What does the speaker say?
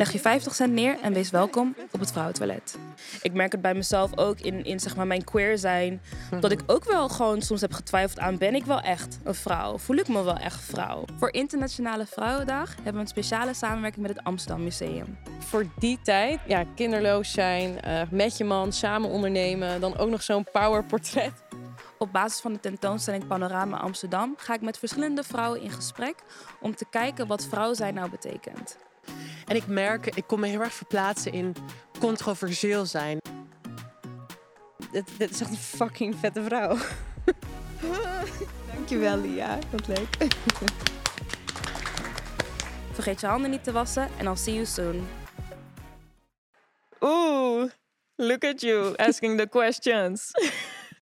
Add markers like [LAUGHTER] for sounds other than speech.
Leg je 50 cent neer en wees welkom op het vrouwentoilet. Ik merk het bij mezelf ook in, in zeg maar mijn queer zijn. Dat ik ook wel gewoon soms heb getwijfeld aan... ben ik wel echt een vrouw? Voel ik me wel echt vrouw? Voor Internationale Vrouwendag hebben we een speciale samenwerking met het Amsterdam Museum. Voor die tijd, ja, kinderloos zijn, uh, met je man, samen ondernemen... dan ook nog zo'n powerportret. Op basis van de tentoonstelling Panorama Amsterdam ga ik met verschillende vrouwen in gesprek om te kijken wat vrouw zijn nou betekent. En ik merk, ik kom me heel erg verplaatsen in controversieel zijn. Dit, dit is echt een fucking vette vrouw. [LAUGHS] Dankjewel, Lia. Wat leuk. [LAUGHS] Vergeet je handen niet te wassen en I'll see you soon. Oeh, look at you asking the questions. [LAUGHS]